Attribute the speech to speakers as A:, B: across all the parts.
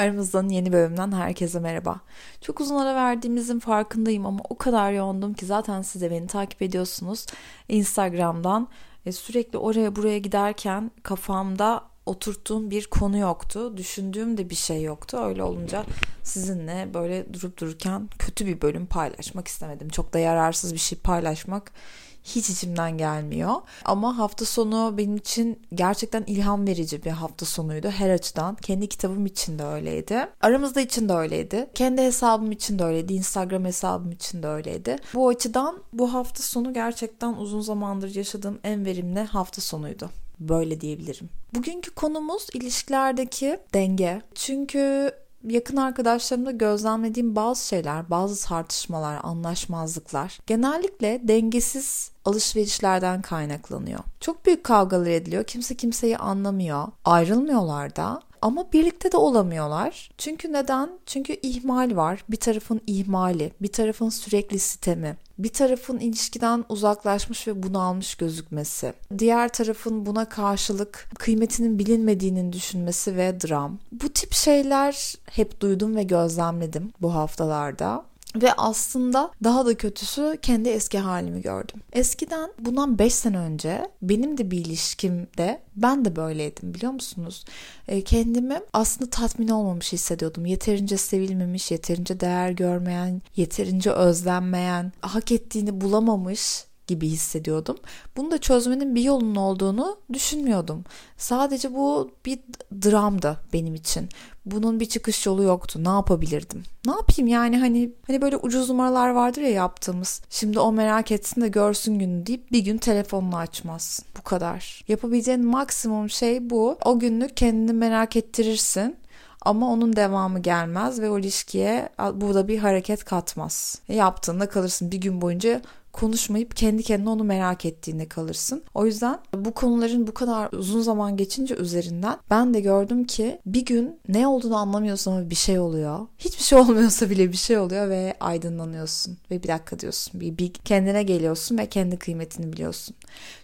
A: Aramızdan yeni bölümden herkese merhaba. Çok uzun ara verdiğimizin farkındayım ama o kadar yoğundum ki zaten siz de beni takip ediyorsunuz. Instagram'dan e, sürekli oraya buraya giderken kafamda oturttuğum bir konu yoktu. Düşündüğüm de bir şey yoktu. Öyle olunca sizinle böyle durup dururken kötü bir bölüm paylaşmak istemedim. Çok da yararsız bir şey paylaşmak hiç içimden gelmiyor. Ama hafta sonu benim için gerçekten ilham verici bir hafta sonuydu her açıdan. Kendi kitabım için de öyleydi. Aramızda için de öyleydi. Kendi hesabım için de öyleydi. Instagram hesabım için de öyleydi. Bu açıdan bu hafta sonu gerçekten uzun zamandır yaşadığım en verimli hafta sonuydu. Böyle diyebilirim. Bugünkü konumuz ilişkilerdeki denge. Çünkü yakın arkadaşlarımda gözlemlediğim bazı şeyler, bazı tartışmalar, anlaşmazlıklar genellikle dengesiz alışverişlerden kaynaklanıyor. Çok büyük kavgalar ediliyor. Kimse kimseyi anlamıyor. Ayrılmıyorlar da ama birlikte de olamıyorlar. Çünkü neden? Çünkü ihmal var. Bir tarafın ihmali, bir tarafın sürekli sistemi, bir tarafın ilişkiden uzaklaşmış ve bunalmış gözükmesi, diğer tarafın buna karşılık kıymetinin bilinmediğinin düşünmesi ve dram. Bu tip şeyler hep duydum ve gözlemledim bu haftalarda. Ve aslında daha da kötüsü kendi eski halimi gördüm. Eskiden bundan 5 sene önce benim de bir ilişkimde ben de böyleydim biliyor musunuz? E, kendimi aslında tatmin olmamış hissediyordum. Yeterince sevilmemiş, yeterince değer görmeyen, yeterince özlenmeyen, hak ettiğini bulamamış gibi hissediyordum. Bunu da çözmenin bir yolunun olduğunu düşünmüyordum. Sadece bu bir dramdı benim için. Bunun bir çıkış yolu yoktu. Ne yapabilirdim? Ne yapayım yani hani hani böyle ucuz numaralar vardır ya yaptığımız. Şimdi o merak etsin de görsün günü deyip bir gün telefonunu açmaz. Bu kadar. Yapabileceğin maksimum şey bu. O günlük kendini merak ettirirsin ama onun devamı gelmez ve o ilişkiye burada bir hareket katmaz. Yaptığında kalırsın bir gün boyunca konuşmayıp kendi kendine onu merak ettiğinde kalırsın. O yüzden bu konuların bu kadar uzun zaman geçince üzerinden ben de gördüm ki bir gün ne olduğunu anlamıyorsun ama bir şey oluyor. Hiçbir şey olmuyorsa bile bir şey oluyor ve aydınlanıyorsun. Ve bir dakika diyorsun. Bir, bir kendine geliyorsun ve kendi kıymetini biliyorsun.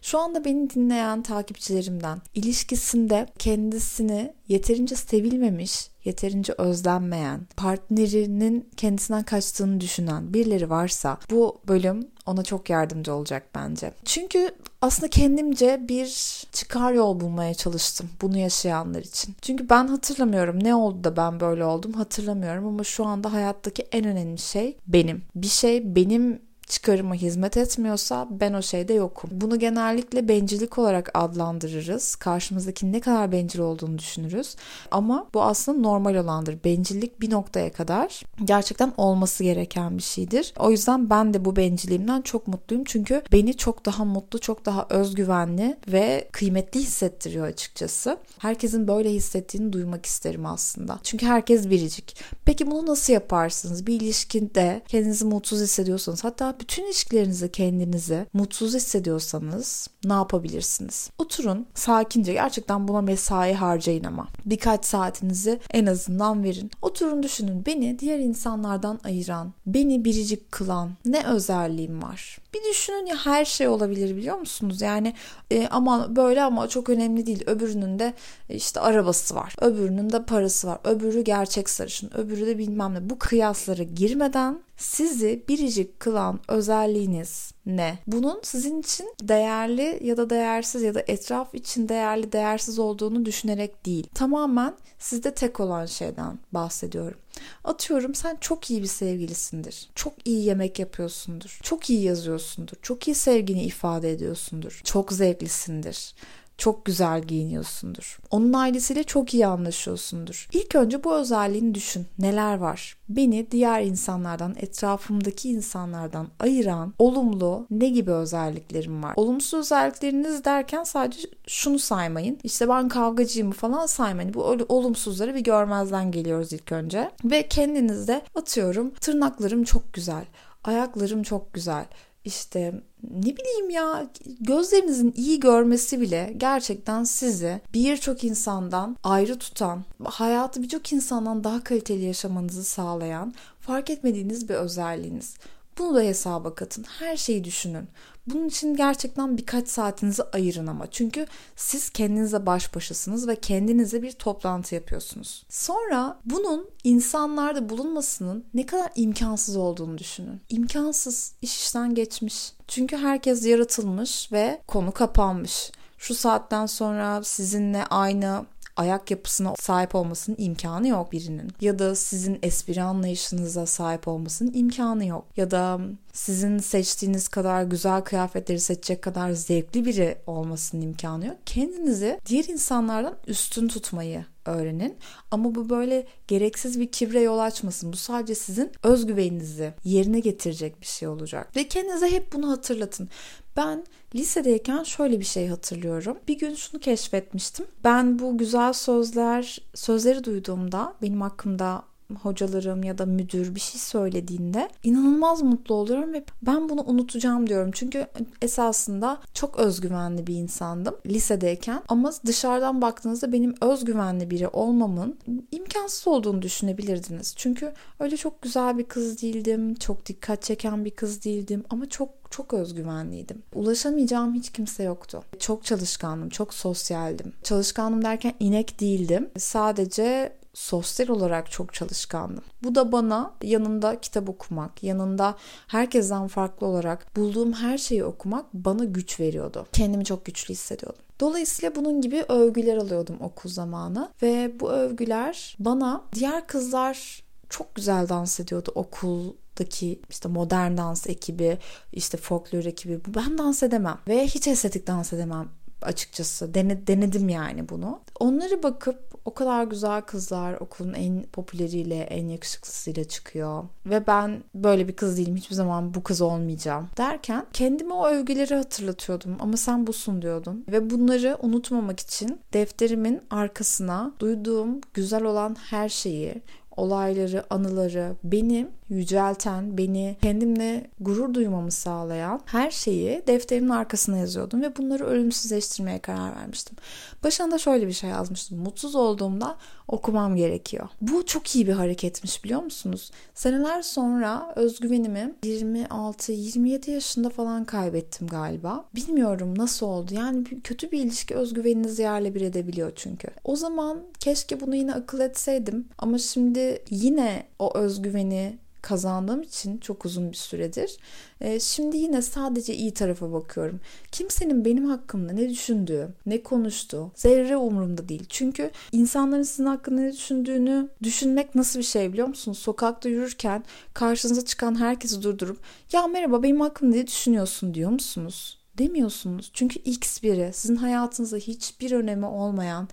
A: Şu anda beni dinleyen takipçilerimden ilişkisinde kendisini yeterince sevilmemiş, yeterince özlenmeyen, partnerinin kendisinden kaçtığını düşünen birileri varsa bu bölüm ona çok yardımcı olacak bence. Çünkü aslında kendimce bir çıkar yol bulmaya çalıştım bunu yaşayanlar için. Çünkü ben hatırlamıyorum ne oldu da ben böyle oldum hatırlamıyorum ama şu anda hayattaki en önemli şey benim. Bir şey benim çıkarıma hizmet etmiyorsa ben o şeyde yokum. Bunu genellikle bencillik olarak adlandırırız. Karşımızdaki ne kadar bencil olduğunu düşünürüz. Ama bu aslında normal olandır. Bencillik bir noktaya kadar gerçekten olması gereken bir şeydir. O yüzden ben de bu bencilliğimden çok mutluyum. Çünkü beni çok daha mutlu, çok daha özgüvenli ve kıymetli hissettiriyor açıkçası. Herkesin böyle hissettiğini duymak isterim aslında. Çünkü herkes biricik. Peki bunu nasıl yaparsınız? Bir ilişkide kendinizi mutsuz hissediyorsanız hatta bütün ilişkilerinizi kendinizi mutsuz hissediyorsanız ne yapabilirsiniz? Oturun sakince gerçekten buna mesai harcayın ama. Birkaç saatinizi en azından verin. Oturun düşünün beni diğer insanlardan ayıran, beni biricik kılan ne özelliğim var? Bir düşünün ya her şey olabilir biliyor musunuz? Yani e, ama böyle ama çok önemli değil. Öbürünün de işte arabası var. Öbürünün de parası var. Öbürü gerçek sarışın. Öbürü de bilmem ne. Bu kıyaslara girmeden sizi biricik kılan özelliğiniz ne? Bunun sizin için değerli ya da değersiz ya da etraf için değerli değersiz olduğunu düşünerek değil. Tamamen sizde tek olan şeyden bahsediyorum. Atıyorum sen çok iyi bir sevgilisindir. Çok iyi yemek yapıyorsundur. Çok iyi yazıyorsundur. Çok iyi sevgini ifade ediyorsundur. Çok zevklisindir çok güzel giyiniyorsundur. Onun ailesiyle çok iyi anlaşıyorsundur. İlk önce bu özelliğini düşün. Neler var? Beni diğer insanlardan, etrafımdaki insanlardan ayıran olumlu ne gibi özelliklerim var? Olumsuz özellikleriniz derken sadece şunu saymayın. İşte ben kavgacıyım falan saymayın. Bu olumsuzları bir görmezden geliyoruz ilk önce. Ve kendinizde atıyorum tırnaklarım çok güzel. Ayaklarım çok güzel işte ne bileyim ya gözlerinizin iyi görmesi bile gerçekten sizi birçok insandan ayrı tutan, hayatı birçok insandan daha kaliteli yaşamanızı sağlayan fark etmediğiniz bir özelliğiniz. Bunu da hesaba katın. Her şeyi düşünün. Bunun için gerçekten birkaç saatinizi ayırın ama. Çünkü siz kendinize baş başasınız ve kendinize bir toplantı yapıyorsunuz. Sonra bunun insanlarda bulunmasının ne kadar imkansız olduğunu düşünün. İmkansız, iş işten geçmiş. Çünkü herkes yaratılmış ve konu kapanmış. Şu saatten sonra sizinle aynı ayak yapısına sahip olmasının imkanı yok birinin. Ya da sizin espri anlayışınıza sahip olmasının imkanı yok. Ya da sizin seçtiğiniz kadar güzel kıyafetleri seçecek kadar zevkli biri olmasının imkanı yok. Kendinizi diğer insanlardan üstün tutmayı öğrenin. Ama bu böyle gereksiz bir kibre yol açmasın. Bu sadece sizin özgüveninizi yerine getirecek bir şey olacak. Ve kendinize hep bunu hatırlatın. Ben lisedeyken şöyle bir şey hatırlıyorum. Bir gün şunu keşfetmiştim. Ben bu güzel sözler, sözleri duyduğumda benim hakkımda hocalarım ya da müdür bir şey söylediğinde inanılmaz mutlu oluyorum ve ben bunu unutacağım diyorum. Çünkü esasında çok özgüvenli bir insandım lisedeyken ama dışarıdan baktığınızda benim özgüvenli biri olmamın imkansız olduğunu düşünebilirdiniz. Çünkü öyle çok güzel bir kız değildim, çok dikkat çeken bir kız değildim ama çok çok özgüvenliydim. Ulaşamayacağım hiç kimse yoktu. Çok çalışkandım, çok sosyaldim. Çalışkandım derken inek değildim. Sadece sosyal olarak çok çalışkandım. Bu da bana yanında kitap okumak, yanında herkesten farklı olarak bulduğum her şeyi okumak bana güç veriyordu. Kendimi çok güçlü hissediyordum. Dolayısıyla bunun gibi övgüler alıyordum okul zamanı ve bu övgüler bana diğer kızlar çok güzel dans ediyordu okuldaki işte modern dans ekibi, işte folklor ekibi. Ben dans edemem ve hiç estetik dans edemem açıkçası. Dene, denedim yani bunu. Onları bakıp o kadar güzel kızlar okulun en popüleriyle, en yakışıklısıyla çıkıyor. Ve ben böyle bir kız değilim. Hiçbir zaman bu kız olmayacağım. Derken kendime o övgüleri hatırlatıyordum. Ama sen busun diyordum. Ve bunları unutmamak için defterimin arkasına duyduğum güzel olan her şeyi, olayları, anıları, benim yücelten, beni kendimle gurur duymamı sağlayan her şeyi defterimin arkasına yazıyordum ve bunları ölümsüzleştirmeye karar vermiştim. Başında şöyle bir şey yazmıştım. Mutsuz olduğumda okumam gerekiyor. Bu çok iyi bir hareketmiş biliyor musunuz? Seneler sonra özgüvenimi 26-27 yaşında falan kaybettim galiba. Bilmiyorum nasıl oldu. Yani kötü bir ilişki özgüveninizi yerle bir edebiliyor çünkü. O zaman keşke bunu yine akıl etseydim ama şimdi yine o özgüveni kazandığım için çok uzun bir süredir. E, şimdi yine sadece iyi tarafa bakıyorum. Kimsenin benim hakkımda ne düşündüğü, ne konuştuğu zerre umurumda değil. Çünkü insanların sizin hakkında ne düşündüğünü düşünmek nasıl bir şey biliyor musunuz? Sokakta yürürken karşınıza çıkan herkesi durdurup ya merhaba benim hakkımda ne düşünüyorsun diyor musunuz? Demiyorsunuz. Çünkü X biri sizin hayatınızda hiçbir önemi olmayan,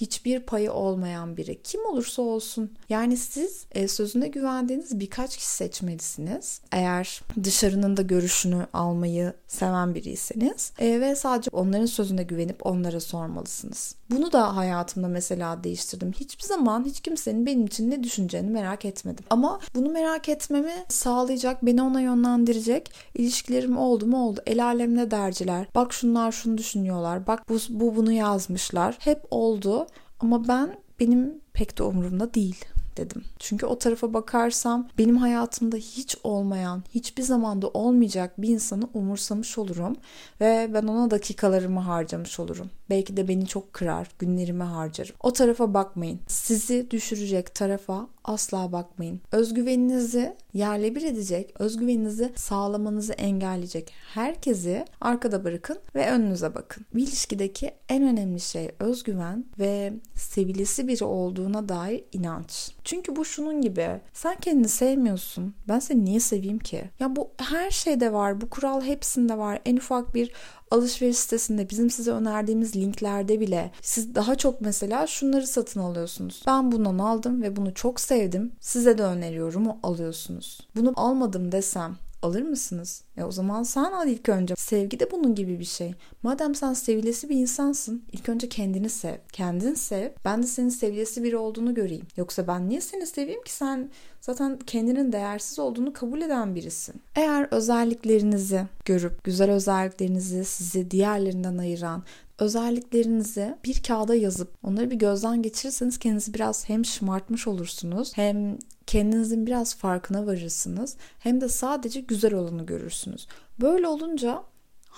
A: hiçbir payı olmayan biri. Kim olursa olsun. Yani siz e, sözüne güvendiğiniz birkaç kişi seçmelisiniz. Eğer dışarının da görüşünü almayı seven biriyseniz e, ve sadece onların sözüne güvenip onlara sormalısınız. Bunu da hayatımda mesela değiştirdim. Hiçbir zaman hiç kimsenin benim için ne düşüneceğini merak etmedim. Ama bunu merak etmemi sağlayacak, beni ona yönlendirecek ilişkilerim oldu mu oldu. El alemle derciler. Bak şunlar şunu düşünüyorlar. Bak bu, bu bunu yazmışlar. Hep oldu. Ama ben benim pek de umurumda değil dedim. Çünkü o tarafa bakarsam benim hayatımda hiç olmayan, hiçbir zamanda olmayacak bir insanı umursamış olurum ve ben ona dakikalarımı harcamış olurum. Belki de beni çok kırar, günlerimi harcarım. O tarafa bakmayın. Sizi düşürecek tarafa asla bakmayın. Özgüveninizi yerle bir edecek, özgüveninizi sağlamanızı engelleyecek herkesi arkada bırakın ve önünüze bakın. Bir ilişkideki en önemli şey özgüven ve sevilisi biri olduğuna dair inanç. Çünkü bu şunun gibi. Sen kendini sevmiyorsun. Ben seni niye seveyim ki? Ya bu her şeyde var. Bu kural hepsinde var. En ufak bir alışveriş sitesinde bizim size önerdiğimiz linklerde bile siz daha çok mesela şunları satın alıyorsunuz. Ben bundan aldım ve bunu çok sevdim. Size de öneriyorum alıyorsunuz. Bunu almadım desem alır mısınız? E o zaman sen al ilk önce. Sevgi de bunun gibi bir şey. Madem sen sevilesi bir insansın, ilk önce kendini sev. Kendin sev. Ben de senin sevilesi biri olduğunu göreyim. Yoksa ben niye seni seveyim ki sen zaten kendinin değersiz olduğunu kabul eden birisin. Eğer özelliklerinizi görüp güzel özelliklerinizi sizi diğerlerinden ayıran özelliklerinizi bir kağıda yazıp onları bir gözden geçirirseniz kendinizi biraz hem şımartmış olursunuz hem kendinizin biraz farkına varırsınız hem de sadece güzel olanı görürsünüz. Böyle olunca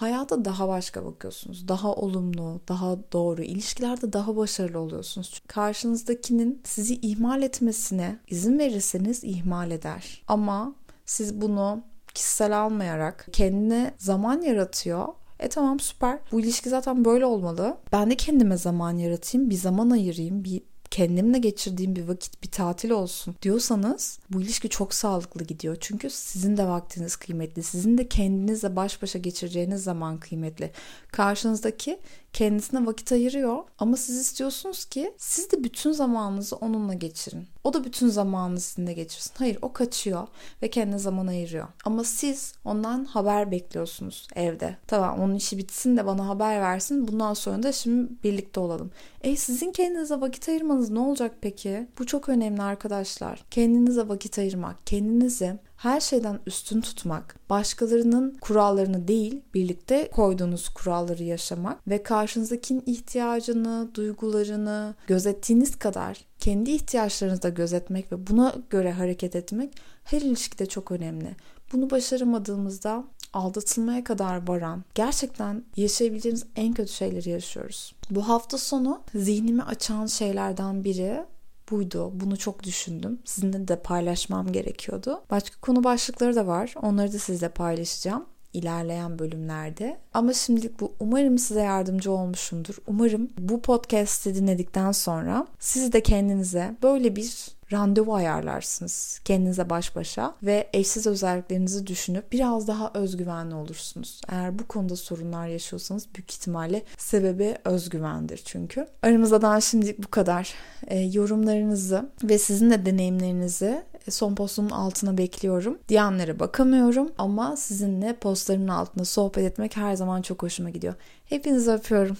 A: hayata daha başka bakıyorsunuz. Daha olumlu, daha doğru, ilişkilerde daha başarılı oluyorsunuz. Çünkü karşınızdakinin sizi ihmal etmesine izin verirseniz ihmal eder. Ama siz bunu kişisel almayarak kendine zaman yaratıyor e tamam süper. Bu ilişki zaten böyle olmalı. Ben de kendime zaman yaratayım, bir zaman ayırayım, bir kendimle geçirdiğim bir vakit bir tatil olsun diyorsanız bu ilişki çok sağlıklı gidiyor. Çünkü sizin de vaktiniz kıymetli. Sizin de kendinizle baş başa geçireceğiniz zaman kıymetli. Karşınızdaki kendisine vakit ayırıyor ama siz istiyorsunuz ki siz de bütün zamanınızı onunla geçirin. O da bütün zamanını sizinle geçirsin. Hayır o kaçıyor ve kendine zaman ayırıyor. Ama siz ondan haber bekliyorsunuz evde. Tamam onun işi bitsin de bana haber versin. Bundan sonra da şimdi birlikte olalım. E sizin kendinize vakit ayırmanız ne olacak peki? Bu çok önemli arkadaşlar. Kendinize vakit ayırmak, kendinizi her şeyden üstün tutmak, başkalarının kurallarını değil, birlikte koyduğunuz kuralları yaşamak ve karşınızdakinin ihtiyacını, duygularını gözettiğiniz kadar kendi ihtiyaçlarınızı da gözetmek ve buna göre hareket etmek her ilişkide çok önemli. Bunu başaramadığımızda aldatılmaya kadar varan, gerçekten yaşayabileceğiniz en kötü şeyleri yaşıyoruz. Bu hafta sonu zihnimi açan şeylerden biri buydu. Bunu çok düşündüm. Sizinle de paylaşmam gerekiyordu. Başka konu başlıkları da var. Onları da sizle paylaşacağım ilerleyen bölümlerde. Ama şimdilik bu umarım size yardımcı olmuşumdur. Umarım bu podcast'i dinledikten sonra siz de kendinize böyle bir randevu ayarlarsınız kendinize baş başa ve eşsiz özelliklerinizi düşünüp biraz daha özgüvenli olursunuz. Eğer bu konuda sorunlar yaşıyorsanız büyük ihtimalle sebebi özgüvendir çünkü. Aramızdan şimdilik bu kadar. E, yorumlarınızı ve sizin de deneyimlerinizi son postumun altına bekliyorum. Diyenlere bakamıyorum ama sizinle postlarımın altında sohbet etmek her zaman çok hoşuma gidiyor. Hepinizi öpüyorum.